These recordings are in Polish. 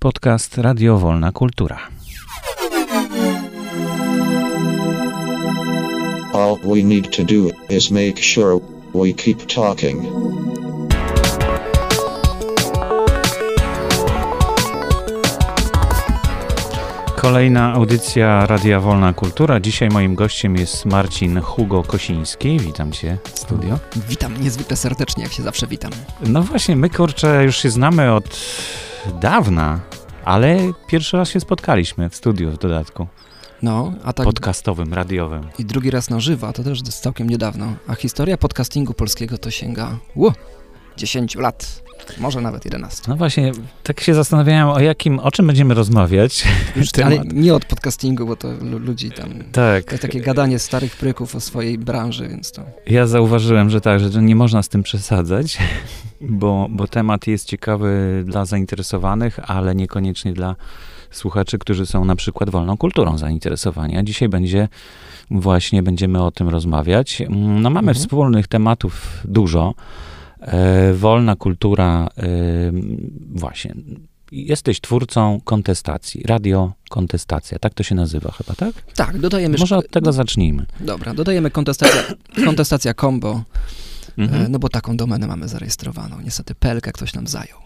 Podcast Radio Wolna Kultura. All we need to do is make sure we keep talking. Kolejna audycja Radia Wolna Kultura. Dzisiaj moim gościem jest Marcin Hugo Kosiński. Witam cię w studio. Witam niezwykle serdecznie, jak się zawsze witam. No właśnie, my kurczę już się znamy od dawna, ale pierwszy raz się spotkaliśmy w studiu w dodatku. No, a tak. Podcastowym, radiowym. I drugi raz na żywo, to też całkiem niedawno. A historia podcastingu polskiego to sięga ło, 10 lat. Może nawet 11. No właśnie, tak się zastanawiałem, o jakim, o czym będziemy rozmawiać. Już, ale nie od podcastingu, bo to ludzi tam. Tak. To takie gadanie starych pryków o swojej branży, więc to. Ja zauważyłem, że tak, że nie można z tym przesadzać, bo, bo temat jest ciekawy dla zainteresowanych, ale niekoniecznie dla słuchaczy, którzy są na przykład wolną kulturą zainteresowani. A dzisiaj będzie właśnie, będziemy o tym rozmawiać. No mamy mhm. wspólnych tematów dużo. E, wolna kultura, e, właśnie. Jesteś twórcą kontestacji, radio kontestacja, tak to się nazywa chyba, tak? Tak, dodajemy... Może od tego zacznijmy. Dobra, dodajemy kontestacja, kontestacja combo, mhm. E, no bo taką domenę mamy zarejestrowaną. Niestety Pelkę ktoś nam zajął.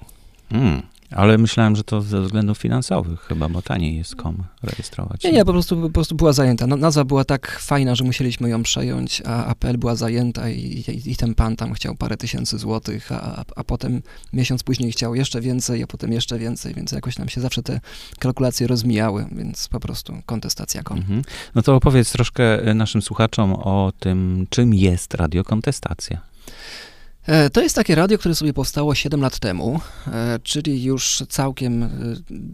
Mm. Ale myślałem, że to ze względów finansowych chyba, bo taniej jest kom rejestrować. Nie, nie, po prostu, po prostu była zajęta. No, nazwa była tak fajna, że musieliśmy ją przejąć, a APL była zajęta i, i, i ten pan tam chciał parę tysięcy złotych, a, a potem miesiąc później chciał jeszcze więcej, a potem jeszcze więcej, więc jakoś nam się zawsze te kalkulacje rozmijały, więc po prostu kontestacja kom. Mhm. No to opowiedz troszkę naszym słuchaczom o tym, czym jest radiokontestacja. E, to jest takie radio, które sobie powstało 7 lat temu, e, czyli już całkiem e,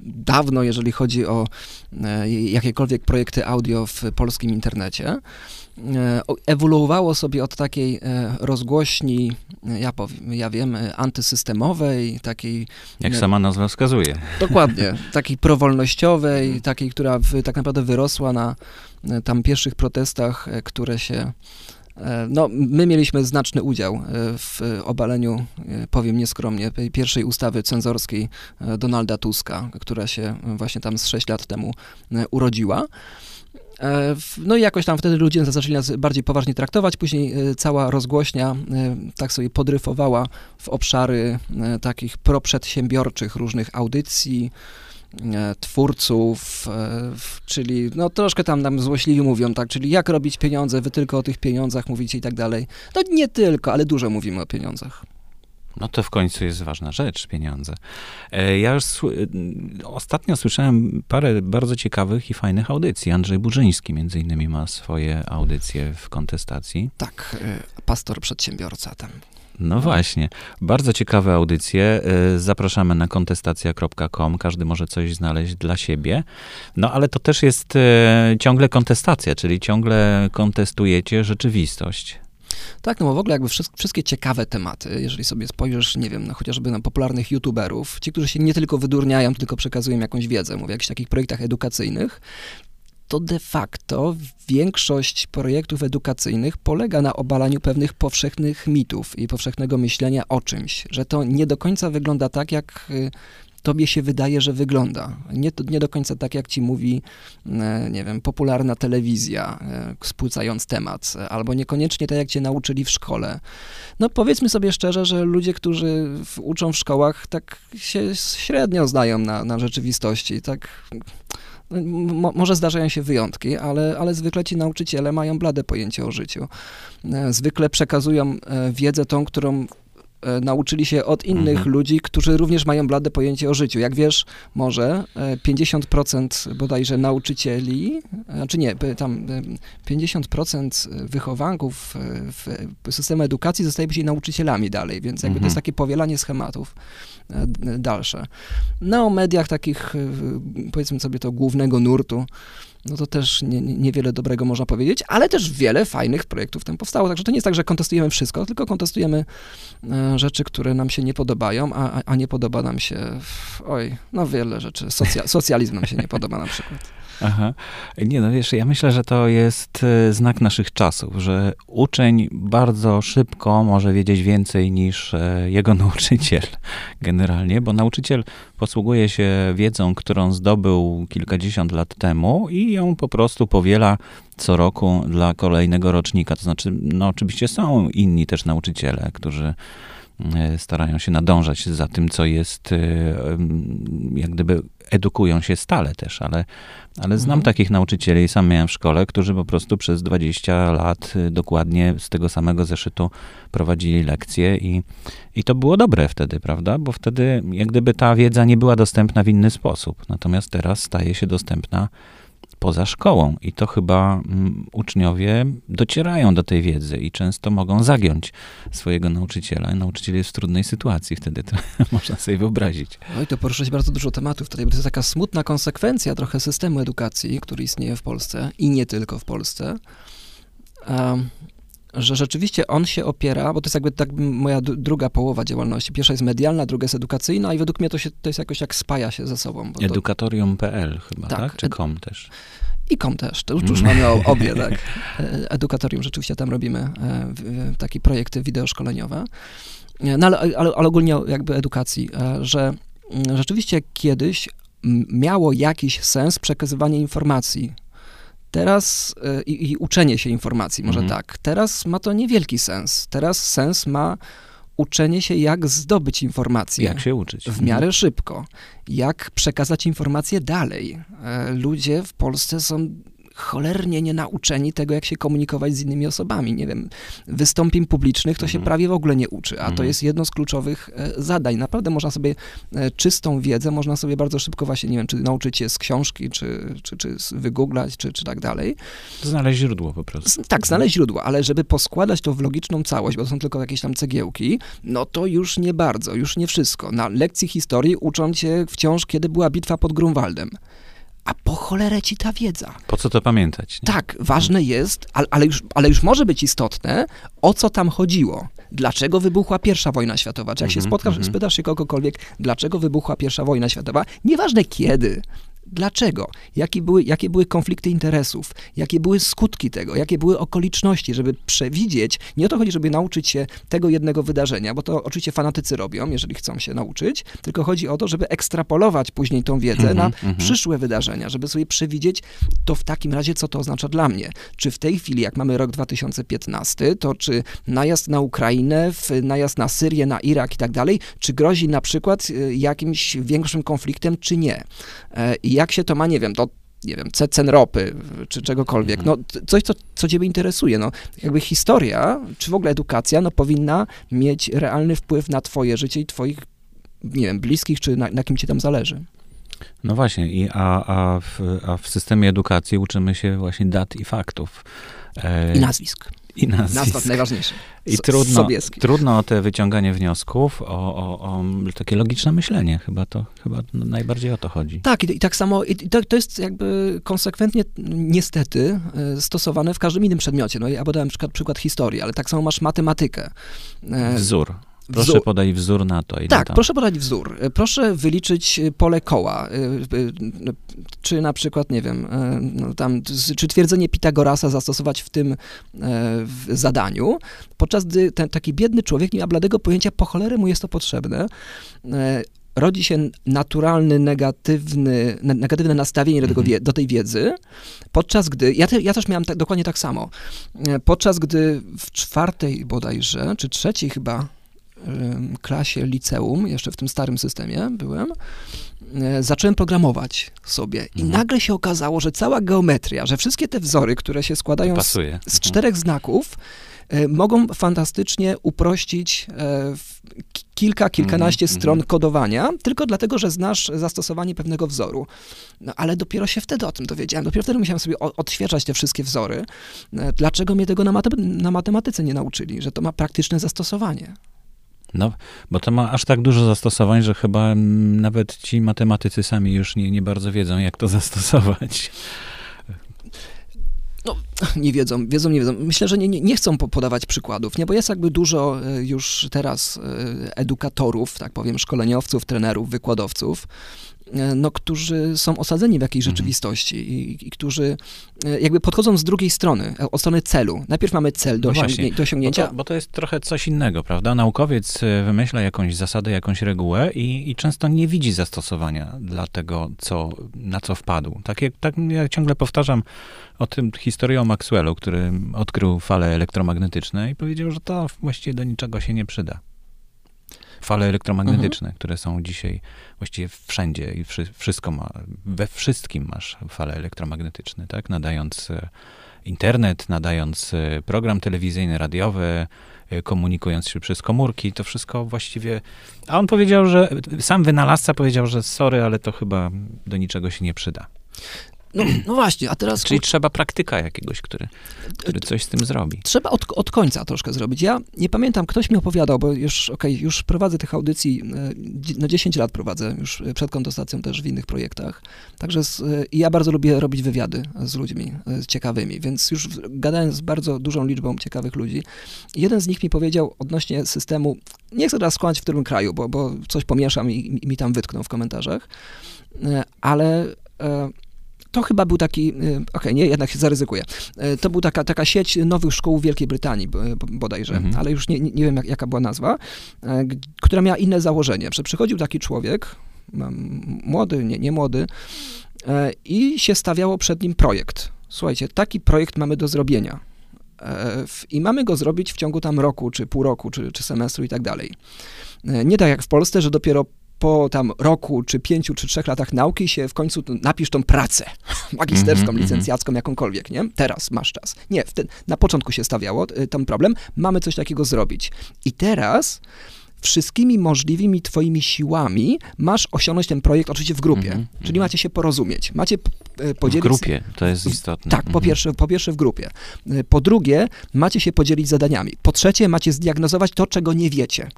dawno, jeżeli chodzi o jakiekolwiek projekty audio w polskim internecie. Ewoluowało sobie od takiej rozgłośni, ja, powiem, ja wiem, antysystemowej, takiej... Jak sama nazwa wskazuje. Dokładnie, takiej prowolnościowej, takiej, która w, tak naprawdę wyrosła na tam pierwszych protestach, które się no, my mieliśmy znaczny udział e, w obaleniu, e, powiem nieskromnie, pierwszej ustawy cenzorskiej Donalda Tuska, która się właśnie tam z 6 lat temu urodziła. No i jakoś tam wtedy ludzie zaczęli nas bardziej poważnie traktować. Później cała rozgłośnia tak sobie podryfowała w obszary takich proprzedsiębiorczych różnych audycji, E, twórców, e, czyli no troszkę tam nam złośliwi mówią, tak, czyli jak robić pieniądze, wy tylko o tych pieniądzach mówicie i tak dalej. No nie tylko, ale dużo mówimy o pieniądzach. No to w końcu jest ważna rzecz, pieniądze. E, ja już ostatnio słyszałem parę bardzo ciekawych i fajnych audycji. Andrzej Burzyński między innymi ma swoje audycje w kontestacji. Tak, pastor przedsiębiorca tam. No właśnie, bardzo ciekawe audycje. Y, zapraszamy na kontestacja.com. Każdy może coś znaleźć dla siebie. No ale to też jest y, ciągle kontestacja, czyli ciągle kontestujecie rzeczywistość. Tak, no bo w ogóle jakby wszystkie ciekawe tematy, jeżeli sobie spojrzysz, nie wiem, no chociażby na popularnych youtuberów, ci, którzy się nie tylko wydurniają, tylko przekazują jakąś wiedzę, mówię o jakichś takich projektach edukacyjnych, to de facto większość projektów edukacyjnych polega na obalaniu pewnych powszechnych mitów i powszechnego myślenia o czymś, że to nie do końca wygląda tak, jak y, tobie się wydaje, że wygląda. Nie, nie do końca tak, jak ci mówi, e, nie wiem, popularna telewizja, e, spłycając temat, albo niekoniecznie tak, jak cię nauczyli w szkole. No powiedzmy sobie szczerze, że ludzie, którzy uczą w szkołach, tak się średnio znają na, na rzeczywistości, tak Mo, może zdarzają się wyjątki, ale, ale zwykle ci nauczyciele mają blade pojęcie o życiu. E, zwykle przekazują e, wiedzę tą, którą nauczyli się od innych mhm. ludzi, którzy również mają blade pojęcie o życiu. Jak wiesz, może 50% e, bodajże nauczycieli, znaczy nie, tam 50% e, wychowanków w systemie edukacji zostaje później nauczycielami dalej, więc jakby mhm. to jest mhm. takie powielanie schematów dalsze. No o mediach takich, powiedzmy sobie to głównego nurtu, no to też nie, niewiele dobrego można powiedzieć, ale też wiele fajnych projektów tam powstało. Także to nie jest tak, że kontestujemy wszystko, tylko kontestujemy e, rzeczy, które nam się nie podobają, a, a nie podoba nam się, oj, no wiele rzeczy. Socja, socjalizm nam się nie podoba na przykład. Aha. Nie no, wiesz, ja myślę, że to jest e, znak naszych czasów, że uczeń bardzo szybko może wiedzieć więcej niż e, jego nauczyciel generalnie, bo nauczyciel posługuje się wiedzą, którą zdobył kilkadziesiąt lat temu i ją po prostu powiela co roku dla kolejnego rocznika. To znaczy, no oczywiście są inni też nauczyciele, którzy e, starają się nadążać za tym, co jest, jak gdyby edukują się stale też, ale, ale znam mhm. takich nauczycieli, i sam miałem w szkole, którzy po prostu przez 20 lat y, dokładnie z tego samego zeszytu prowadzili lekcje i, i to było dobre wtedy, prawda? Bo wtedy jak gdyby ta wiedza nie była dostępna w inny sposób. Natomiast teraz staje się dostępna poza szkołą. I to chyba mm, uczniowie docierają do tej wiedzy i często mogą zagiąć swojego nauczyciela. Nauczyciel jest w trudnej sytuacji wtedy, to można sobie wyobrazić. No i to poruszyć bardzo dużo tematów tutaj, to jest taka smutna konsekwencja trochę systemu edukacji, który istnieje w Polsce i nie tylko w Polsce. Um, że rzeczywiście on się opiera, bo to jest jakby tak moja druga połowa działalności. Pierwsza jest medialna, druga jest edukacyjna i według mnie to, się, to jest jakoś jak spaja się ze sobą. Edukatorium.pl chyba, tak? tak? Czy com też? I com też, to już, już mamy obie, tak. E, edukatorium, rzeczywiście tam robimy e, takie projekty wideoszkoleniowe. E, no ale, ale, ale ogólnie jakby edukacji, że mm, rzeczywiście kiedyś miało jakiś sens przekazywanie informacji Teraz y, i, i, uczenie się informacji, może mhm. tak. Teraz ma to niewielki sens. Teraz sens ma uczenie się, jak zdobyć informacje. Jak się uczyć. W miarę mhm. szybko. Jak przekazać informacje dalej. E, ludzie w Polsce są cholernie nie nauczeni tego, jak się komunikować z innymi osobami. Nie wiem, wystąpień publicznych to się mhm. prawie w ogóle nie uczy, a to mhm. jest jedno z kluczowych e, zadań. Naprawdę można sobie e, czystą wiedzę, można sobie bardzo szybko właśnie, nie wiem, czy nauczyć się z książki, czy, czy, czy wygooglać, czy, czy tak dalej. Znaleźć źródło po prostu. Tak, znaleźć źródło, ale żeby poskładać to w logiczną całość, bo to są tylko jakieś tam cegiełki, no to już nie bardzo, już nie wszystko. Na lekcji historii uczą cię wciąż, kiedy była bitwa pod Grunwaldem a po cholerę ci ta wiedza. Po co to pamiętać? Nie? Tak, ważne jest, ale, ale, już, ale już może być istotne, o co tam chodziło. Dlaczego wybuchła pierwsza wojna światowa? Czy jak się mhm, spotkasz, mm -hmm. spytasz się kogokolwiek, dlaczego wybuchła pierwsza wojna światowa, nieważne kiedy, Dlaczego? Jakie były, jakie były konflikty interesów? Jakie były skutki tego? Jakie były okoliczności, żeby przewidzieć? Nie o to chodzi, żeby nauczyć się tego jednego wydarzenia, bo to oczywiście fanatycy robią, jeżeli chcą się nauczyć, tylko chodzi o to, żeby ekstrapolować później tą wiedzę mm -hmm, na mm -hmm. przyszłe wydarzenia, żeby sobie przewidzieć to w takim razie, co to oznacza dla mnie. Czy w tej chwili, jak mamy rok 2015, to czy najazd na Ukrainę, najazd na Syrię, na Irak i tak dalej, czy grozi na przykład y, jakimś większym konfliktem, czy nie? E, I jak się to ma, nie wiem, do nie wiem, cen ropy, czy czegokolwiek, no coś, co, co ciebie interesuje, no jakby historia, czy w ogóle edukacja, no powinna mieć realny wpływ na twoje życie i twoich, nie wiem, bliskich, czy na, na kim ci tam zależy. No właśnie, i, a, a, w, a w systemie edukacji uczymy się właśnie dat i faktów. E... I nazwisk i nazwisk. Nazwa najważniejsze. I trudno, trudno o te wyciąganie wniosków, o, o, o, takie logiczne myślenie. Chyba to chyba najbardziej o to chodzi. Tak, i, i tak samo, i to, to, jest jakby konsekwentnie, niestety, e, stosowane w każdym innym przedmiocie. No ja podałem przykład, przykład historii, ale tak samo masz matematykę. E, Wzór. Proszę wzór. podać wzór na to. tak, tam. proszę podać wzór. Proszę wyliczyć pole koła. Y, czy na przykład, nie wiem, no tam, czy twierdzenie Pitagorasa zastosować w tym w zadaniu, podczas gdy ten taki biedny człowiek nie ma bladego pojęcia, po cholerę mu jest to potrzebne rodzi się naturalny, negatywny, negatywne nastawienie do, tego, mhm. do tej wiedzy, podczas gdy, ja, te, ja też miałem tak, dokładnie tak samo, podczas gdy w czwartej bodajże, czy trzeciej chyba klasie liceum, jeszcze w tym starym systemie byłem, e, zacząłem programować sobie i mhm. nagle się okazało, że cała geometria, że wszystkie te wzory, które się składają z, z, mhm. czterech znaków, e, mogą fantastycznie uprościć kilka, kilkanaście mm, stron mm. kodowania, tylko dlatego, że znasz zastosowanie pewnego wzoru. No ale dopiero się wtedy o tym dowiedziałem, dopiero wtedy musiałem sobie odświeżać te wszystkie wzory. Dlaczego mnie tego na, na matematyce nie nauczyli, że to ma praktyczne zastosowanie? No, bo to ma aż tak dużo zastosowań, że chyba nawet ci matematycy sami już nie, nie bardzo wiedzą, jak to zastosować. No, nie wiedzą, wiedzą, nie wiedzą. Myślę, że nie, nie, nie chcą podawać przykładów, nie, bo jest jakby dużo e, już teraz e, edukatorów, tak powiem, szkoleniowców, trenerów, wykładowców, no, którzy są osadzeni w jakiejś Mhm. rzeczywistości i, i którzy e, jakby podchodzą z drugiej strony, e, od strony celu. Najpierw mamy cel do, No osiągnie, do Bo osiągnięcia. to, bo to jest trochę coś innego, prawda? Naukowiec wymyśla jakąś zasadę, jakąś regułę i, i często nie widzi zastosowania dla tego, co, na co wpadł. Tak jak, tak ja ciągle powtarzam o tym historię o Maxwellu, który odkrył fale elektromagnetyczne i powiedział, że to właściwie do niczego się nie przyda. Fale elektromagnetyczne, które są dzisiaj właściwie wszędzie i wszy, wszystko ma, we wszystkim masz fale elektromagnetyczne, tak? Nadając e, internet, nadając e, program telewizyjny, radiowy, e, komunikując się przez komórki, to wszystko właściwie... A on powiedział, że, sam wynalazca powiedział, że sorry, ale to chyba do niczego się nie przyda. No, no właśnie, a teraz Czyli trzeba praktyka jakiegoś, który, który coś z tym zrobi. Trzeba od, od końca troszkę zrobić. Ja nie pamiętam, ktoś mi opowiadał, bo już, okej, już prowadzę tych audycji, e, na 10 lat prowadzę, już e, przed kontestacją też w innych projektach. Także z, e, i ja bardzo lubię robić wywiady z ludźmi e, ciekawymi, więc już gadałem z bardzo dużą liczbą ciekawych ludzi. Jeden z nich mi powiedział odnośnie systemu, nie chcę teraz skłamać w którym kraju, bo, bo coś pomieszam i, i mi tam wytkną w komentarzach, ale... e, to chyba był taki, y, okej, nie, jednak się zaryzykuję. E, To była taka, taka sieć nowych szkół w Wielkiej Brytanii b- bodajże, Mhm. ale już nie, nie wiem jak, jaka była nazwa, która miała inne założenie, że przychodził taki człowiek, młody, nie, nie młody, i się stawiało przed nim projekt. Słuchajcie, taki projekt mamy do zrobienia. E, I mamy go zrobić w ciągu tam roku, czy pół roku, czy, czy semestru i tak dalej. E, Nie tak jak w Polsce, że dopiero po tam roku, czy pięciu, czy trzech latach nauki się w końcu napisz tą pracę magisterską, Mhm, mhm. licencjacką, jakąkolwiek, nie? Teraz masz czas. Nie, wtedy, na początku się stawiało y, ten problem, mamy coś takiego zrobić. I teraz wszystkimi możliwymi twoimi siłami masz osiągnąć ten projekt, oczywiście w grupie. Mhm, Czyli mhm. macie się porozumieć. Macie p- y, W podzielić... grupie, to jest istotne. Tak, po Mhm. pierwsze, po pierwsze w grupie. Y, Po drugie, macie się podzielić zadaniami. Po trzecie, macie zdiagnozować to, czego nie wiecie.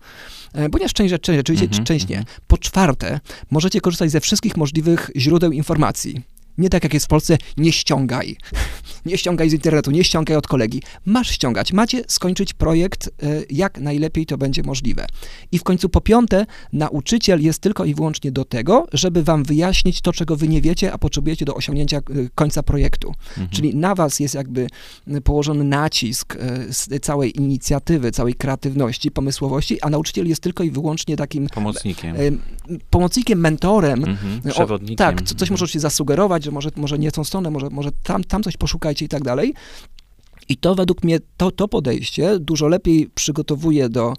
E, Ponieważ część rzeczy rzeczywiście, Mhm, część nie. mhm. Po czwarte, możecie korzystać ze wszystkich możliwych źródeł informacji. Nie tak jak jest w Polsce, nie ściągaj. Nie ściągaj z internetu, nie ściągaj od kolegi. Masz ściągać. Macie skończyć projekt e, jak najlepiej to będzie możliwe. I w końcu po piąte, nauczyciel jest tylko i wyłącznie do tego, żeby wam wyjaśnić to, czego wy nie wiecie, a potrzebujecie do osiągnięcia e, końca projektu. Mhm. Czyli na was jest jakby położony nacisk e, z całej inicjatywy, całej kreatywności, pomysłowości, a nauczyciel jest tylko i wyłącznie takim Pomocnikiem. pomocnikiem, mentorem. Mhm. O, Przewodnikiem. tak, co, coś Mhm. możecie zasugerować, że może, może nie tą stronę, może, może tam, tam coś poszukajcie i tak dalej. I to według mnie, to, to podejście dużo lepiej przygotowuje do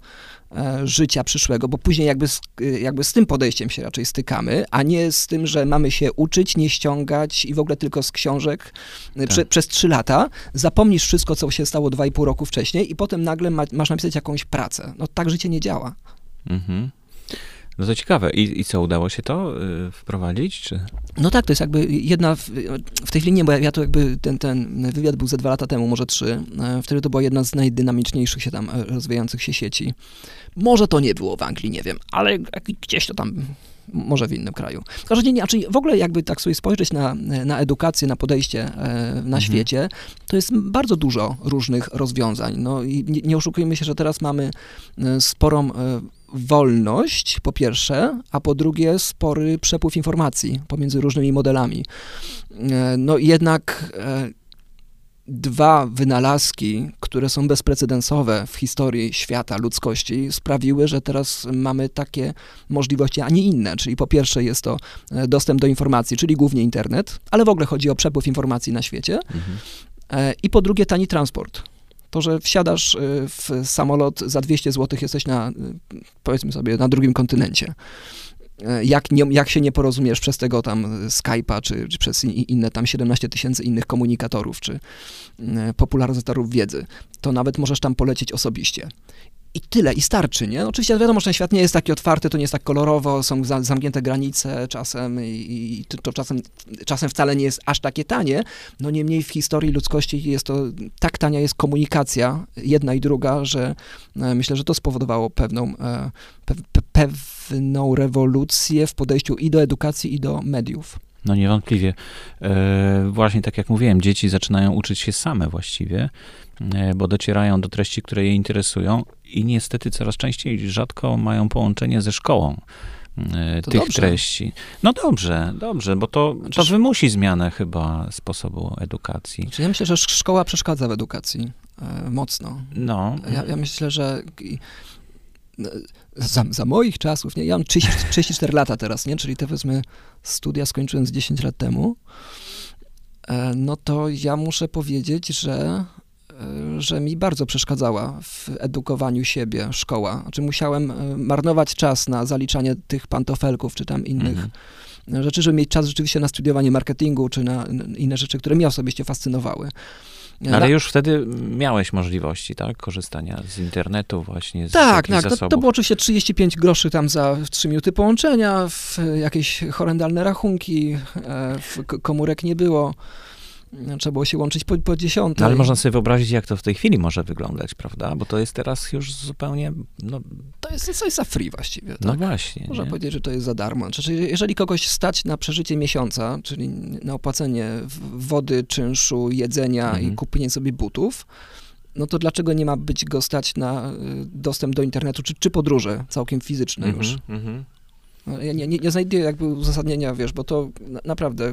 e, życia przyszłego, bo później jakby z, e, jakby z tym podejściem się raczej stykamy, a nie z tym, że mamy się uczyć, nie ściągać i w ogóle tylko z książek e, prze, Tak. przez trzy lata. Zapomnisz wszystko, co się stało dwa i pół roku wcześniej i potem nagle ma, masz napisać jakąś pracę. No tak życie nie działa. Mhm. No to ciekawe. I, I co, udało się to y, wprowadzić? Czy... No tak, to jest jakby jedna, w, w tej chwili nie, bo ja, to jakby ten, ten wywiad był ze dwa lata temu, może trzy. E, Wtedy to była jedna z najdynamiczniejszych się tam e, rozwijających się sieci. Może to nie było w Anglii, nie wiem, ale gdzieś to tam, może w innym kraju. W każdym razie, nie, znaczy w ogóle jakby tak sobie spojrzeć na, na edukację, na podejście e, na Mhm. świecie, to jest bardzo dużo różnych rozwiązań. No i nie, nie oszukujmy się, że teraz mamy sporą wolność, po pierwsze, a po drugie spory przepływ informacji pomiędzy różnymi modelami. E, No jednak e, dwa wynalazki, które są bezprecedensowe w historii świata, ludzkości, sprawiły, że teraz mamy takie możliwości, a nie inne. Czyli po pierwsze jest to e, dostęp do informacji, czyli głównie internet, ale w ogóle chodzi o przepływ informacji na świecie. Mhm. I po drugie tani transport. To, że wsiadasz e, w samolot za 200 zł, jesteś na, e, powiedzmy sobie, na drugim kontynencie. E, Jak, nie, jak się nie porozumiesz przez tego tam Skype'a, czy, czy przez inne tam 17 tysięcy innych komunikatorów, czy e, popularyzatorów wiedzy, to nawet możesz tam polecieć osobiście. I tyle, i starczy, nie? Oczywiście wiadomo, że ten świat nie jest taki otwarty, to nie jest tak kolorowo, są za, zamknięte granice czasem i, i to, to czasem, czasem wcale nie jest aż takie tanie, no niemniej w historii ludzkości jest to, tak tania jest komunikacja, jedna i druga, że e, myślę, że to spowodowało pewną, e, pe, pe, pewną rewolucję w podejściu i do edukacji, i do mediów. No niewątpliwie. E, właśnie tak jak mówiłem, dzieci zaczynają uczyć się same właściwie, e, bo docierają do treści, które je interesują i niestety coraz częściej, rzadko mają połączenie ze szkołą. e, To tych dobrze. treści. No dobrze, dobrze, bo to, to wymusi zmianę chyba sposobu edukacji. Znaczy, ja myślę, że sz- szkoła przeszkadza w edukacji e, mocno. No, Ja, ja myślę, że no, za, za moich czasów, nie, ja mam 30, 34 lata teraz, nie, czyli te powiedzmy studia skończyłem z 10 lat temu, e, no to ja muszę powiedzieć, że, e, że mi bardzo przeszkadzała w edukowaniu siebie szkoła. Znaczy musiałem e, marnować czas na zaliczanie tych pantofelków czy tam innych Mhm. rzeczy, żeby mieć czas rzeczywiście na studiowanie marketingu czy na inne rzeczy, które mnie osobiście fascynowały. ale Na- już wtedy miałeś możliwości, tak, korzystania z internetu właśnie, z Tak, tak. To, to było oczywiście 35 groszy tam za 3 minuty połączenia, jakieś horrendalne rachunki, e, komórek nie było. Trzeba było się łączyć po, po 10. No, ale można sobie wyobrazić, jak to w tej chwili może wyglądać, prawda? Bo to jest teraz już zupełnie, no, To jest coś za free właściwie. no Tak? właśnie. Można nie? powiedzieć, że to jest za darmo. Znaczy, jeżeli kogoś stać na przeżycie miesiąca, czyli na opłacenie wody, czynszu, jedzenia Mhm. i kupienie sobie butów, no to dlaczego nie ma być go stać na y, dostęp do internetu, czy, czy podróże całkiem fizyczne Mhm, już? mhm. No, Ja nie, nie, nie znajduję jakby uzasadnienia, wiesz, bo to na, naprawdę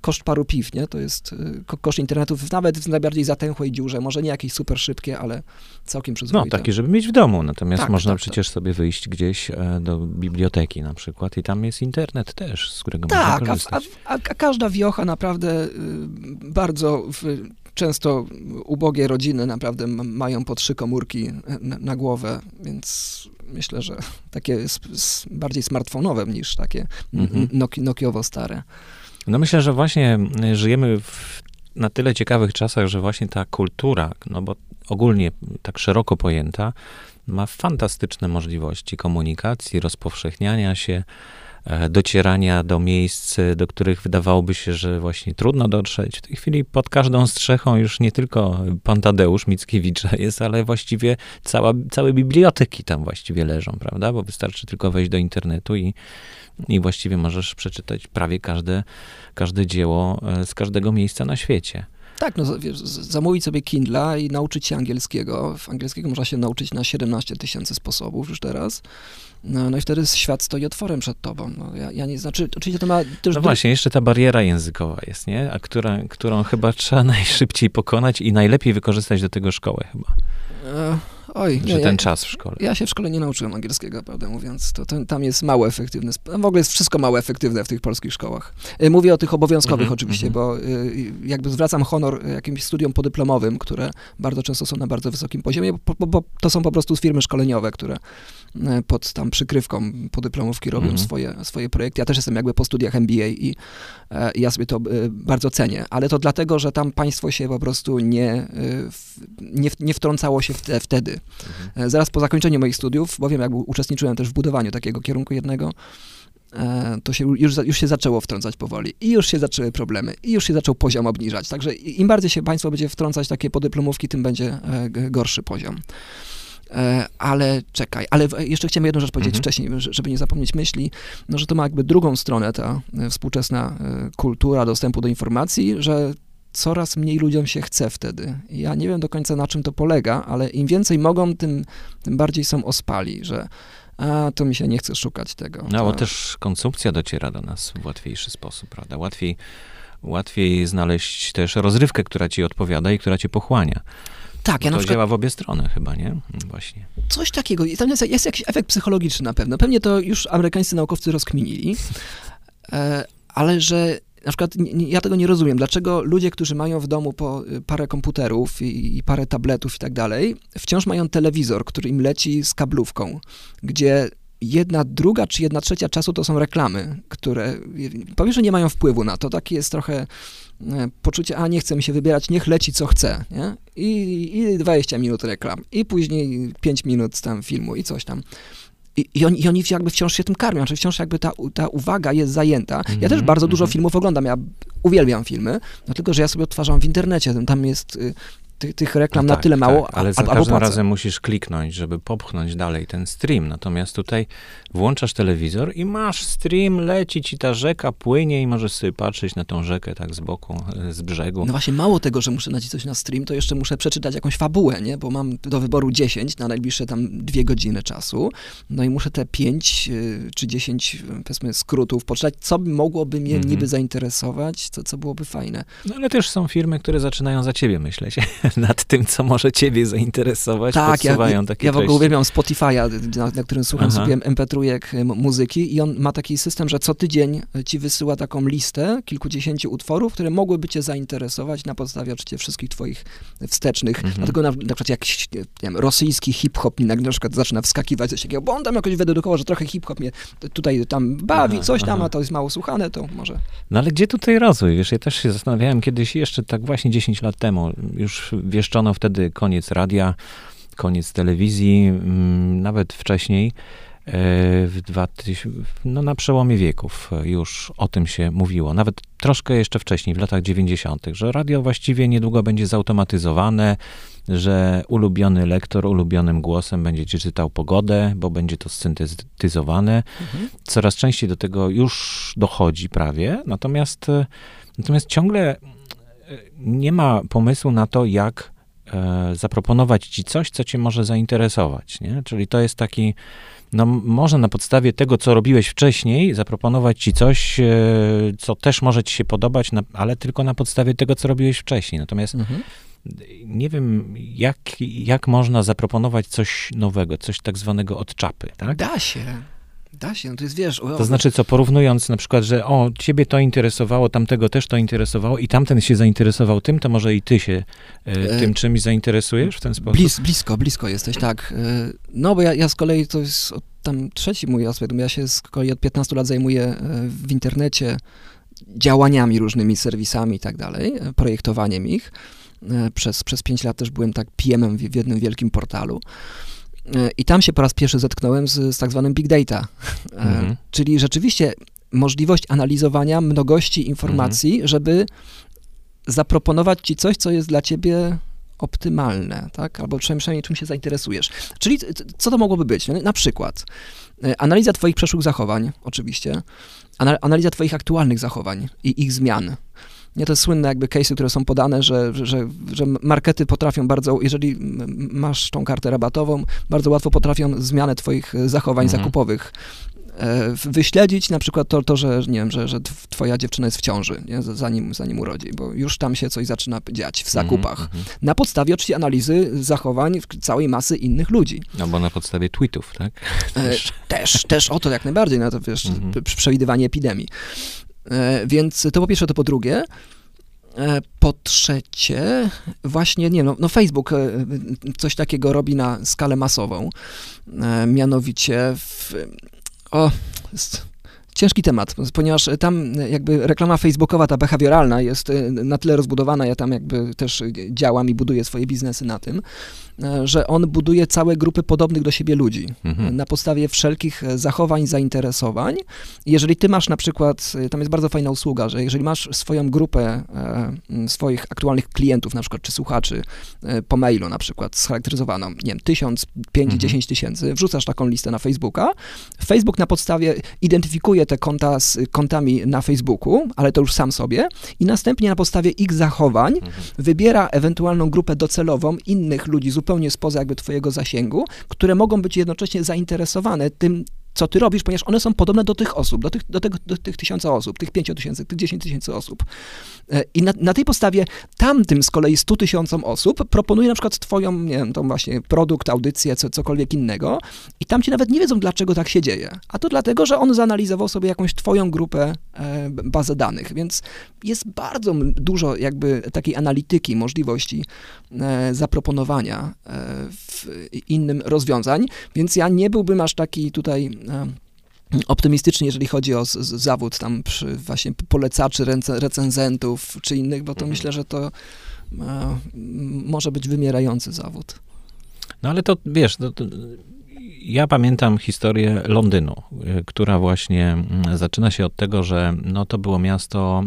koszt paru piw, nie? To jest y, ko, koszt internetu w, nawet w najbardziej zatęchłej dziurze, może nie jakieś super szybkie, ale całkiem No, przyzwoite. taki, żeby mieć w domu. Natomiast Tak, można tak, przecież sobie wyjść gdzieś e, do biblioteki na przykład i tam jest internet też, z którego Tak, można a, a, korzystać. a, a każda wiocha naprawdę y, bardzo w, często ubogie rodziny naprawdę mają po trzy komórki na, na głowę, więc myślę, że takie bardziej smartfonowe niż takie Mhm. nokiowo stare. No myślę, że właśnie żyjemy w na tyle ciekawych czasach, że właśnie ta kultura, no bo ogólnie tak szeroko pojęta, ma fantastyczne możliwości komunikacji, rozpowszechniania się, e, docierania do miejsc, do których wydawałoby się, że właśnie trudno dotrzeć. W tej chwili pod każdą strzechą już nie tylko pan Tadeusz Mickiewicz jest, ale właściwie cała, całe biblioteki tam właściwie leżą, prawda? Bo wystarczy tylko wejść do internetu i, i właściwie możesz przeczytać prawie każde, każde dzieło e, z każdego miejsca na świecie. Tak, no wiesz, zamówić sobie Kindla i nauczyć się angielskiego. W angielskiego można się nauczyć na 17 tysięcy sposobów już teraz. No, no i wtedy świat stoi otworem przed tobą. No, ja, ja nie, znaczy, oczywiście to ma. No właśnie, jeszcze ta bariera językowa jest, nie? A która, którą chyba trzeba najszybciej pokonać i najlepiej wykorzystać do tego szkołę chyba. E, oj, Że nie, ten ja, czas w szkole. ja się w szkole nie nauczyłem angielskiego, prawdę mówiąc. To, to, tam jest mało efektywne. W ogóle jest wszystko mało efektywne w tych polskich szkołach. E, Mówię o tych obowiązkowych Mhm, oczywiście, mhm. bo y, jakby zwracam honor jakimś studiom podyplomowym, które bardzo często są na bardzo wysokim poziomie, bo, bo, bo to są po prostu firmy szkoleniowe, które pod tam przykrywką podyplomówki robią Mhm. swoje, swoje projekty. Ja też jestem jakby po studiach MBA i, i ja sobie to bardzo cenię, ale to dlatego, że tam państwo się po prostu nie, nie, nie wtrącało się w E, Zaraz po zakończeniu moich studiów, bowiem jakby uczestniczyłem też w budowaniu takiego kierunku jednego, e, to się już, już się zaczęło wtrącać powoli i już się zaczęły problemy i już się zaczął poziom obniżać. Także im bardziej się państwo będzie wtrącać takie podyplomówki, tym będzie e, gorszy poziom. Ale czekaj, ale jeszcze chciałem jedną rzecz powiedzieć Mhm. wcześniej, że- żeby nie zapomnieć myśli, no, że to ma jakby drugą stronę ta współczesna kultura dostępu do informacji, że coraz mniej ludziom się chce wtedy. Ja nie wiem do końca na czym to polega, ale im więcej mogą, tym, tym bardziej są ospali, że a, to mi się nie chce szukać tego. No, bo też konsumpcja dociera do nas w łatwiejszy sposób, prawda? Łatwiej, łatwiej znaleźć też rozrywkę, która ci odpowiada i która cię pochłania. Tak, ja na to przykład działa w obie strony chyba, nie? Mm, Właśnie. coś takiego, i tam jest, jest jakiś efekt psychologiczny na pewno. Pewnie to już amerykańscy naukowcy rozkminili, e, ale że na przykład ja tego nie rozumiem. Dlaczego ludzie, którzy mają w domu po y, parę komputerów i, i parę tabletów i tak dalej, wciąż mają telewizor, który im leci z kablówką, gdzie jedna druga czy jedna trzecia czasu to są reklamy, które powiem, że nie mają wpływu na to. Takie jest trochę e, poczucie, a nie chce mi się wybierać, niech leci co chce, nie? I, I 20 minut reklam, i później 5 minut tam filmu i coś tam. I, i, oni, I oni jakby wciąż się tym karmią, czy wciąż jakby ta, ta uwaga jest zajęta. Ja też Mhm, bardzo dużo mhm. filmów oglądam, ja uwielbiam filmy, no tylko, że ja sobie odtwarzam w internecie, tam- tam jest y, tych, tych reklam No na tak, tyle mało, tak, ale a, za albo każdym płacę. razem musisz kliknąć, żeby popchnąć dalej ten stream. Natomiast tutaj włączasz telewizor i masz stream, leci ci ta rzeka, płynie i możesz sobie patrzeć na tą rzekę tak z boku, e, z brzegu. No właśnie, mało tego, że muszę nacisnąć na stream, to jeszcze muszę przeczytać jakąś fabułę, nie? Bo mam do wyboru 10 na najbliższe tam dwie godziny czasu. No i muszę te 5 y, czy 10, y, powiedzmy, skrótów poczytać, co by mogłoby mnie Mhm. niby zainteresować, co, co byłoby fajne. No ale też są firmy, które zaczynają za ciebie myśleć nad tym, co może ciebie zainteresować, Tak, podsuwają ja, takie ja w ogóle treści. uwielbiam Spotify'a, na, na którym słucham Aha. sobie MP3 m- muzyki i on ma taki system, że co tydzień ci wysyła taką listę kilkudziesięciu utworów, które mogłyby cię zainteresować na podstawie oczywiście wszystkich twoich wstecznych. Mhm. Dlatego na, na przykład jak nie wiem, rosyjski hip-hop mi na, przykład zaczyna wskakiwać coś takiego, bo on tam jakoś wydedukował, że trochę hip-hop mnie tutaj tam bawi, Aha, coś tam, aha. a to jest mało słuchane, to może... No ale gdzie tutaj rozwój? Wiesz, ja też się zastanawiałem kiedyś, jeszcze tak właśnie 10 lat temu, już wieszczono wtedy koniec radia, koniec telewizji, mm, nawet wcześniej, e, w 2000, no na przełomie wieków już o tym się mówiło, nawet troszkę jeszcze wcześniej, w latach 90., że radio właściwie niedługo będzie zautomatyzowane, że ulubiony lektor ulubionym głosem będzie ci czytał pogodę, bo będzie to syntetyzowane. Coraz częściej do tego już dochodzi prawie, natomiast, e, natomiast ciągle nie ma pomysłu na to, jak e, zaproponować ci coś, co cię może zainteresować, nie? Czyli to jest taki, no może na podstawie tego, co robiłeś wcześniej, zaproponować ci coś, e, co też może ci się podobać, na, ale tylko na podstawie tego, co robiłeś wcześniej. Natomiast Mhm. nie wiem, jak, jak można zaproponować coś nowego, coś tak zwanego od czapy, tak? Da się, da się, no to jest, wiesz... O, To znaczy co, porównując na przykład, że o, ciebie to interesowało, tamtego też to interesowało i tamten się zainteresował tym, to może i ty się e, E, tym czymś zainteresujesz w ten sposób? Blis, blisko, blisko jesteś, tak. Y, No bo ja, ja z kolei, to jest od- tam trzeci mój aspekt, ja się z kolei od 15 lat zajmuję y, w internecie działaniami różnymi, serwisami i tak dalej, y, projektowaniem ich. Przez, przez 5 lat też byłem tak PM-em w, w jednym wielkim portalu. Y, I tam się po raz pierwszy zetknąłem z, z tak zwanym big data, Y, Mhm. czyli rzeczywiście możliwość analizowania mnogości informacji, żeby zaproponować ci coś, co jest dla ciebie optymalne, tak? Albo przynajmniej, czym się zainteresujesz. Czyli co to mogłoby być? No, na przykład e, analiza twoich przeszłych zachowań, oczywiście, ana- analiza twoich aktualnych zachowań i ich zmian. Nie, jest słynne jakby case'y, które są podane, że, że, że markety potrafią bardzo, jeżeli masz tą kartę rabatową, bardzo łatwo potrafią zmianę twoich e, zachowań Mhm. zakupowych e, wyśledzić na przykład to, to że nie wiem, że, że tw- twoja dziewczyna jest w ciąży, nie? Zanim, zanim urodzi, bo już tam się coś zaczyna dziać w zakupach. Mhm, mhm. Na podstawie oczywiście analizy zachowań całej masy innych ludzi. No bo na podstawie tweetów, tak? E, też, też o to jak najbardziej, no to wiesz, Mhm. p- przewidywanie epidemii. E, więc to po pierwsze, to po drugie. E, Po trzecie, właśnie, nie no, no Facebook e, coś takiego robi na skalę masową. Mianowicie w, o, ciężki temat, ponieważ tam jakby reklama facebookowa, ta behawioralna jest e, na tyle rozbudowana, ja tam jakby też działam i buduję swoje biznesy na tym, e, że on buduje całe grupy podobnych do siebie ludzi Mhm. na podstawie wszelkich e, zachowań, zainteresowań. Jeżeli ty masz na przykład, e, tam jest bardzo fajna usługa, że jeżeli masz swoją grupę e, swoich aktualnych klientów, na przykład, czy słuchaczy e, po mailu na przykład scharakteryzowaną, nie wiem, tysiąc, pięć, Mhm. dziesięć tysięcy, wrzucasz taką listę na Facebooka, Facebook na podstawie identyfikuje te konta z kontami na Facebooku, ale to już sam sobie i następnie na podstawie ich zachowań Mhm. wybiera ewentualną grupę docelową innych ludzi zupełnie spoza jakby twojego zasięgu, które mogą być jednocześnie zainteresowane tym, co ty robisz, ponieważ one są podobne do tych osób, do tych, do tego, do tych tysiąca osób, tych pięciu tysięcy, tych dziesięć tysięcy osób. E, I na, na tej podstawie tamtym z kolei stu tysiącom osób proponuje na przykład twoją, nie wiem, tą właśnie produkt, audycję, co, cokolwiek innego i tam ci nawet nie wiedzą, dlaczego tak się dzieje. A to dlatego, że on zanalizował sobie jakąś twoją grupę, e, bazę danych, więc jest bardzo dużo jakby takiej analityki, możliwości e, zaproponowania e, innym rozwiązań, więc ja nie byłbym aż taki tutaj e, optymistyczny, jeżeli chodzi o zawód tam przy właśnie polecaczy, recenzentów czy innych, bo to Mhm. myślę, że to e, może być wymierający zawód. No ale to wiesz, to, to, ja pamiętam historię Londynu, y, która właśnie zaczyna się od tego, że no, to było miasto,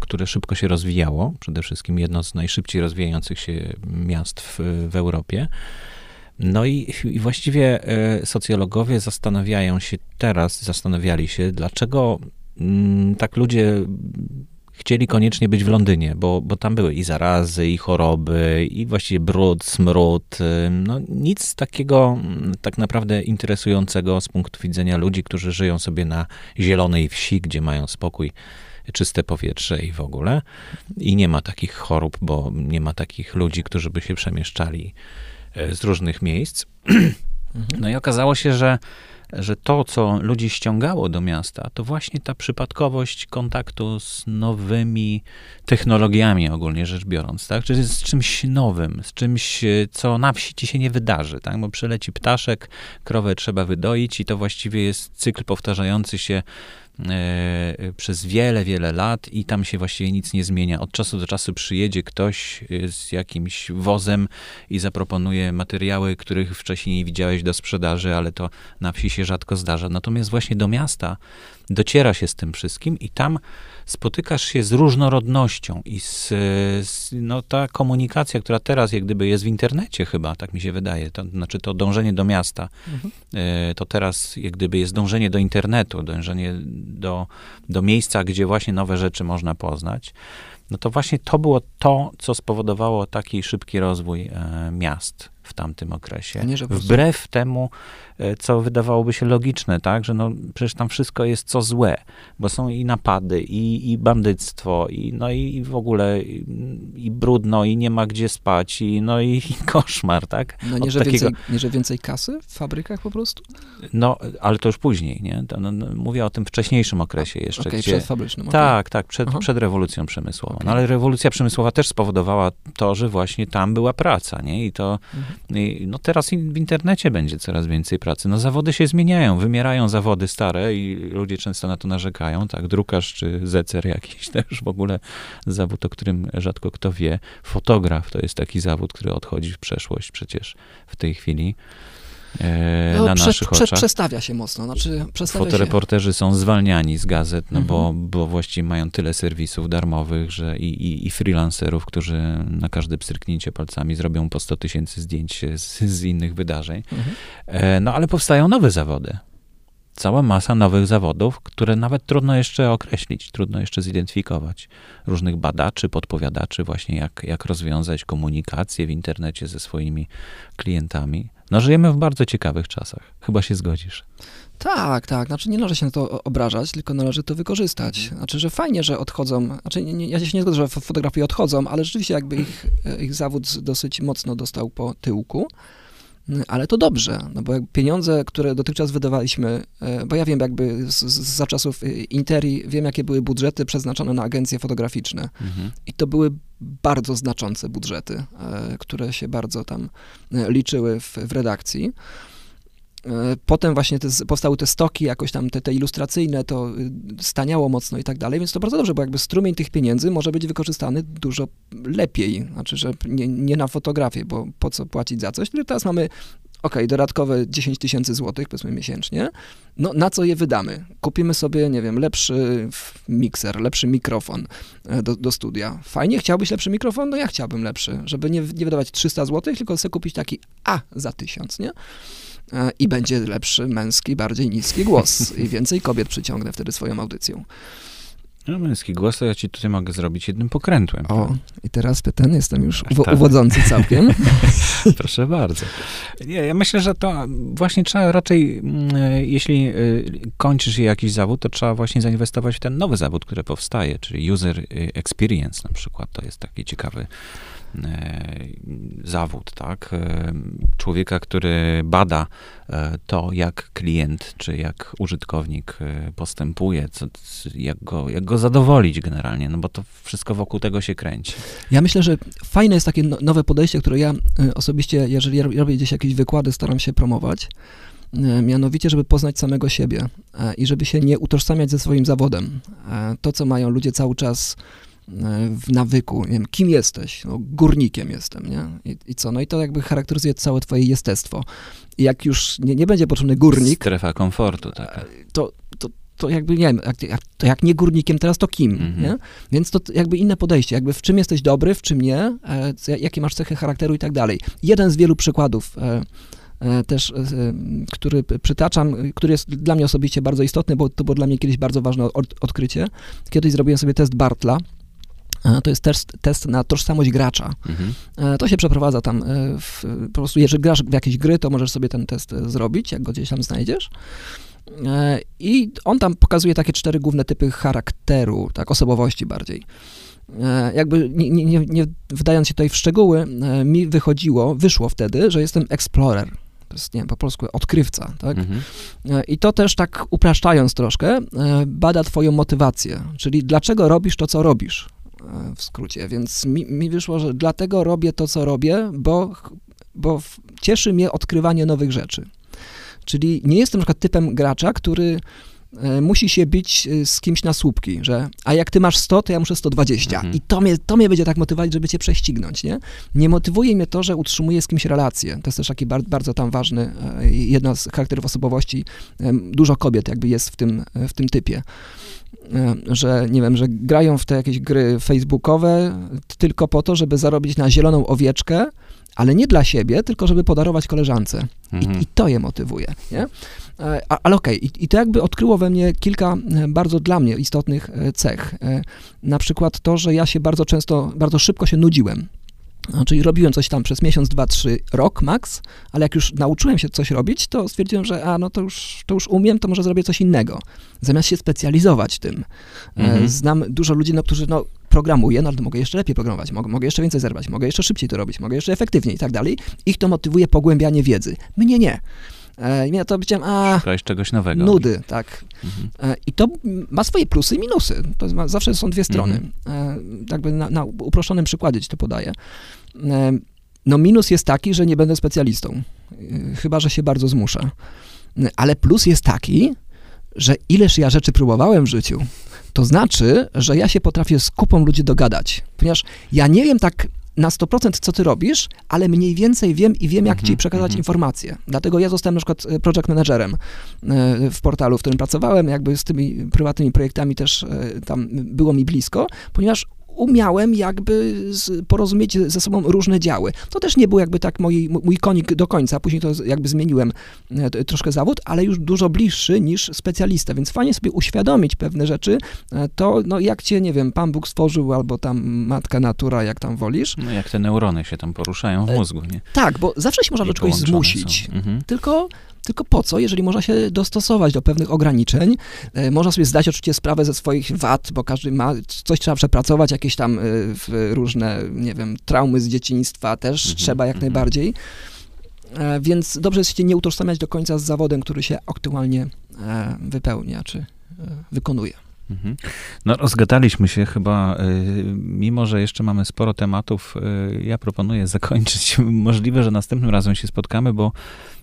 które szybko się rozwijało, przede wszystkim jedno z najszybciej rozwijających się miast w, w Europie. No i, i właściwie y, socjologowie zastanawiają się teraz, zastanawiali się, dlaczego mm, tak ludzie chcieli koniecznie być w Londynie, bo, bo tam były i zarazy, i choroby, i właściwie brud, smród. No nic takiego mm, tak naprawdę interesującego z punktu widzenia ludzi, którzy żyją sobie na zielonej wsi, gdzie mają spokój, czyste powietrze i w ogóle. I nie ma takich chorób, bo nie ma takich ludzi, którzy by się przemieszczali e, z różnych miejsc. No i okazało się, że że to, co ludzi ściągało do miasta, to właśnie ta przypadkowość kontaktu z nowymi technologiami, ogólnie rzecz biorąc, tak? Czyli z czymś nowym, z czymś, co na wsi ci się nie wydarzy, tak? Bo przyleci ptaszek, krowę trzeba wydoić i to właściwie jest cykl powtarzający się E, przez wiele, wiele lat i tam się właściwie nic nie zmienia. Od czasu do czasu przyjedzie ktoś e, z jakimś wozem i zaproponuje materiały, których wcześniej nie widziałeś do sprzedaży, ale to na wsi się rzadko zdarza. Natomiast właśnie do miasta dociera się z tym wszystkim i tam spotykasz się z różnorodnością i z, z, no, ta komunikacja, która teraz jak gdyby jest w internecie chyba, tak mi się wydaje, to znaczy to dążenie do miasta, mhm. E, to teraz jak gdyby jest dążenie do internetu, dążenie do, do miejsca, gdzie właśnie nowe rzeczy można poznać no to właśnie to było to, co spowodowało taki szybki rozwój e, miast w tamtym okresie. Nie, Wbrew temu, co wydawałoby się logiczne, tak, że no przecież tam wszystko jest co złe, bo są i napady, i, i bandyctwo, i, no i w ogóle i, i brudno, i nie ma gdzie spać, i, no i, koszmar, tak? No nie że, takiego... więcej, nie, że więcej kasy w fabrykach po prostu? No, ale to już później, nie? To, no, no, mówię o tym wcześniejszym okresie jeszcze. Okay, gdzie... przedfabrycznym. Tak, tak, przed, przed rewolucją przemysłową. Okay. No ale rewolucja przemysłowa też spowodowała to, że właśnie tam była praca, nie? I to, mhm. i, no teraz w internecie będzie coraz więcej pracy. No zawody się zmieniają, wymierają zawody stare i ludzie często na to narzekają, tak? Drukarz czy zecer jakiś też w ogóle zawód, o którym rzadko kto wie. Fotograf to jest taki zawód, który odchodzi w przeszłość przecież w tej chwili. E, no, na prze, naszych prze, oczach. Przestawia się mocno. Znaczy, Fotoreporterzy się. są zwalniani z gazet, no mhm. bo, bo właściwie mają tyle serwisów darmowych, że i, i, i freelancerów, którzy na każde pstryknięcie palcami zrobią po 100 tysięcy zdjęć z, z innych wydarzeń. Mhm. E, no ale powstają nowe zawody cała masa nowych zawodów, które nawet trudno jeszcze określić, trudno jeszcze zidentyfikować. Różnych badaczy, podpowiadaczy, właśnie jak, jak rozwiązać komunikację w internecie ze swoimi klientami. No, żyjemy w bardzo ciekawych czasach. Chyba się zgodzisz. Tak, tak. Znaczy nie należy się na to obrażać, tylko należy to wykorzystać. Mhm. Znaczy, że fajnie, że odchodzą. Znaczy, nie, ja się nie zgodzę, że fotografie odchodzą, ale rzeczywiście jakby ich, ich zawód dosyć mocno dostał po tyłku. Ale to dobrze, no bo pieniądze, które dotychczas wydawaliśmy, e, bo ja wiem jakby z, z, za czasów e, Interi, wiem jakie były budżety przeznaczone na agencje fotograficzne mhm. i to były bardzo znaczące budżety, e, które się bardzo tam liczyły w, w redakcji. E, potem właśnie te, powstały te stoki, jakoś tam te, te ilustracyjne, to y, staniało mocno i tak dalej, więc to bardzo dobrze, bo jakby strumień tych pieniędzy może być wykorzystany dużo lepiej. Znaczy, że nie, nie na fotografię, bo po co płacić za coś, teraz mamy ok, dodatkowe 10 tysięcy złotych, powiedzmy miesięcznie, no na co je wydamy? Kupimy sobie, nie wiem, lepszy mikser, lepszy mikrofon e, do, do studia. Fajnie, chciałbyś lepszy mikrofon? No ja chciałbym lepszy, żeby nie, nie wydawać 300 złotych, tylko sobie kupić taki A za 1000, nie? E, i będzie lepszy, męski, bardziej niski głos i więcej kobiet przyciągnę wtedy swoją audycją. No, męski głos, to ja ci tutaj mogę zrobić jednym pokrętłem. O, tak? i teraz ten jestem już uwo- tak. uwodzący całkiem. Proszę bardzo. Nie, ja myślę, że to właśnie trzeba raczej, mm, e, jeśli e, kończysz jakiś zawód, to trzeba właśnie zainwestować w ten nowy zawód, który powstaje, czyli user experience na przykład. To jest taki ciekawy E, zawód, tak? E, człowieka, który bada e, to, jak klient czy jak użytkownik postępuje, co, jak, go, jak go zadowolić generalnie, no bo to wszystko wokół tego się kręci. Ja myślę, że fajne jest takie no, nowe podejście, które ja osobiście, jeżeli robię gdzieś jakieś wykłady, staram się promować, mianowicie, żeby poznać samego siebie i żeby się nie utożsamiać ze swoim zawodem. To, co mają ludzie cały czas w nawyku, nie wiem, kim jesteś? No, górnikiem jestem, nie? I, I, co? No i to jakby charakteryzuje całe twoje jestestwo. jak już nie, nie będzie potrzebny górnik, Strefa komfortu, tak. to, to, to jakby nie wiem, jak, jak, to jak nie górnikiem, teraz to kim, Mhm. nie? Więc to jakby inne podejście, jakby w czym jesteś dobry, w czym nie, e, jakie masz cechy charakteru i tak dalej. Jeden z wielu przykładów e, e, też, e, który przytaczam, e, który jest dla mnie osobiście bardzo istotny, bo to było dla mnie kiedyś bardzo ważne od, odkrycie. Kiedyś zrobiłem sobie test Bartla, to jest test, test na tożsamość gracza. Mhm. To się przeprowadza tam, w, po prostu jeżeli grasz w jakieś gry, to możesz sobie ten test zrobić, jak go gdzieś tam znajdziesz. E, I on tam pokazuje takie cztery główne typy charakteru, tak, osobowości bardziej. E, Jakby nie, nie, nie- wdając się tutaj w szczegóły, e, mi wychodziło, wyszło wtedy, że jestem explorer. To jest, nie wiem, po polsku odkrywca, tak? Mhm. I to też tak upraszczając troszkę, bada twoją motywację, czyli dlaczego robisz to, co robisz, w skrócie. Więc mi, mi wyszło, że dlatego robię to, co robię, bo, bo cieszy mnie odkrywanie nowych rzeczy. Czyli nie jestem na przykład typem gracza, który e, musi się bić e, z kimś na słupki, że a jak ty masz 100, to ja muszę 120. Mhm. I to mnie, to mnie będzie tak motywować, żeby cię prześcignąć, nie? Nie motywuje mnie to, że utrzymuję z kimś relacje. To jest też taki bar, bardzo tam ważny, e, jedna z charakterów osobowości. Dużo kobiet jakby jest w tym, w tym typie. Że, nie wiem, że grają w te jakieś gry facebookowe tylko po to, żeby zarobić na zieloną owieczkę, ale nie dla siebie, tylko żeby podarować koleżance. Mhm. I, I to je motywuje, nie? E, A, ale okej, i, i to jakby odkryło we mnie kilka e, bardzo dla mnie istotnych e, cech. Na przykład to, że ja się bardzo często, bardzo szybko się nudziłem. No, Czyli robiłem coś tam przez miesiąc, dwa, trzy, rok max, ale jak już nauczyłem się coś robić, to stwierdziłem, że a no to już, to już umiem, to może zrobię coś innego. Zamiast się specjalizować tym. E, Mhm. Znam dużo ludzi, no, którzy no, programuję, no ale mogę jeszcze lepiej programować, mogę, mogę jeszcze więcej zerwać, mogę jeszcze szybciej to robić, mogę jeszcze efektywniej i tak dalej. Ich to motywuje pogłębianie wiedzy. Mnie nie. E, ja to powiedziałem, a Szukałeś czegoś nowego. nudy, tak. Mhm. E, I to ma swoje plusy i minusy. To ma, zawsze są dwie strony. E, Jakby na, na uproszczonym przykładzie ci to podaję. No minus jest taki, że nie będę specjalistą. Chyba, że się bardzo zmuszę. Ale plus jest taki, że ileż ja rzeczy próbowałem w życiu, to znaczy, że ja się potrafię z kupą ludzi dogadać. Ponieważ ja nie wiem tak na 100% co ty robisz, ale mniej więcej wiem i wiem, jak Mhm, ci przekazać mhm. informacje. Dlatego ja zostałem na przykład e, project managerem e, w portalu, w którym pracowałem, jakby z tymi prywatnymi projektami też e, tam było mi blisko, ponieważ umiałem jakby porozumieć ze sobą różne działy. To też nie był jakby tak mój, mój konik do końca, później to jakby zmieniłem e, troszkę zawód, ale już dużo bliższy niż specjalista, więc fajnie sobie uświadomić pewne rzeczy, e, to no jak cię, nie wiem, Pan Bóg stworzył, albo tam matka natura, jak tam wolisz. No jak te neurony się tam poruszają w E, mózgu, nie? Tak, bo zawsze się można do czegoś zmusić. Mhm. Tylko, tylko po co, jeżeli można się dostosować do pewnych ograniczeń? E, można sobie zdać oczywiście sprawę ze swoich wad, bo każdy ma, coś trzeba przepracować, jakieś tam e, różne, nie wiem, traumy z dzieciństwa też Mhm, trzeba jak mhm. najbardziej. E, więc dobrze jest się nie utożsamiać do końca z zawodem, który się aktualnie wypełnia, czy wykonuje. Mhm. No rozgadaliśmy się chyba, y, mimo że jeszcze mamy sporo tematów, y, ja proponuję zakończyć. Możliwe, że następnym razem się spotkamy, bo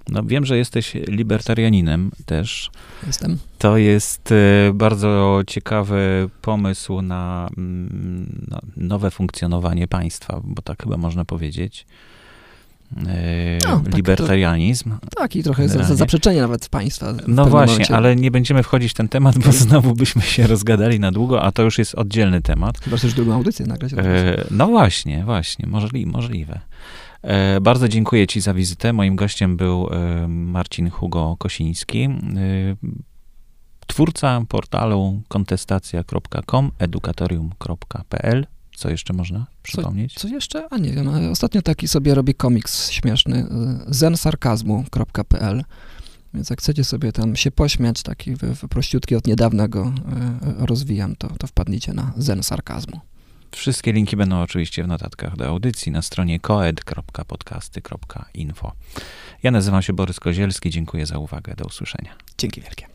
no, wiem, że jesteś libertarianinem też. Jestem. To jest y, bardzo ciekawy pomysł na, mm, na nowe funkcjonowanie państwa, bo tak chyba można powiedzieć. Y, No, tak to- libertarianizm. Tak, i trochę Generalnie. zaprzeczenie nawet państwa. No właśnie, momencie. ale nie będziemy wchodzić w ten temat, bo znowu byśmy się rozgadali na długo, a to już jest oddzielny temat. Chyba chcesz drugą audycję nagrać. E, no właśnie, właśnie, możli, możliwe. E, bardzo dziękuję Ci za wizytę. Moim gościem był e, Marcin Hugo Kosiński, e, twórca portalu kontestacja.com, edukatorium.pl. Co jeszcze można przypomnieć? Co jeszcze? A nie wiem, ostatnio taki sobie robi komiks śmieszny, y, zensarkazmu.pl, więc jak chcecie sobie tam się pośmiać, taki wy- prościutki od niedawna go y, rozwijam, to, to wpadnijcie na Zen Sarkazmu. Wszystkie linki będą oczywiście w notatkach do audycji na stronie koed.podcasty.info. Ja nazywam się Borys Kozielski, dziękuję za uwagę, do usłyszenia. Dzięki wielkie.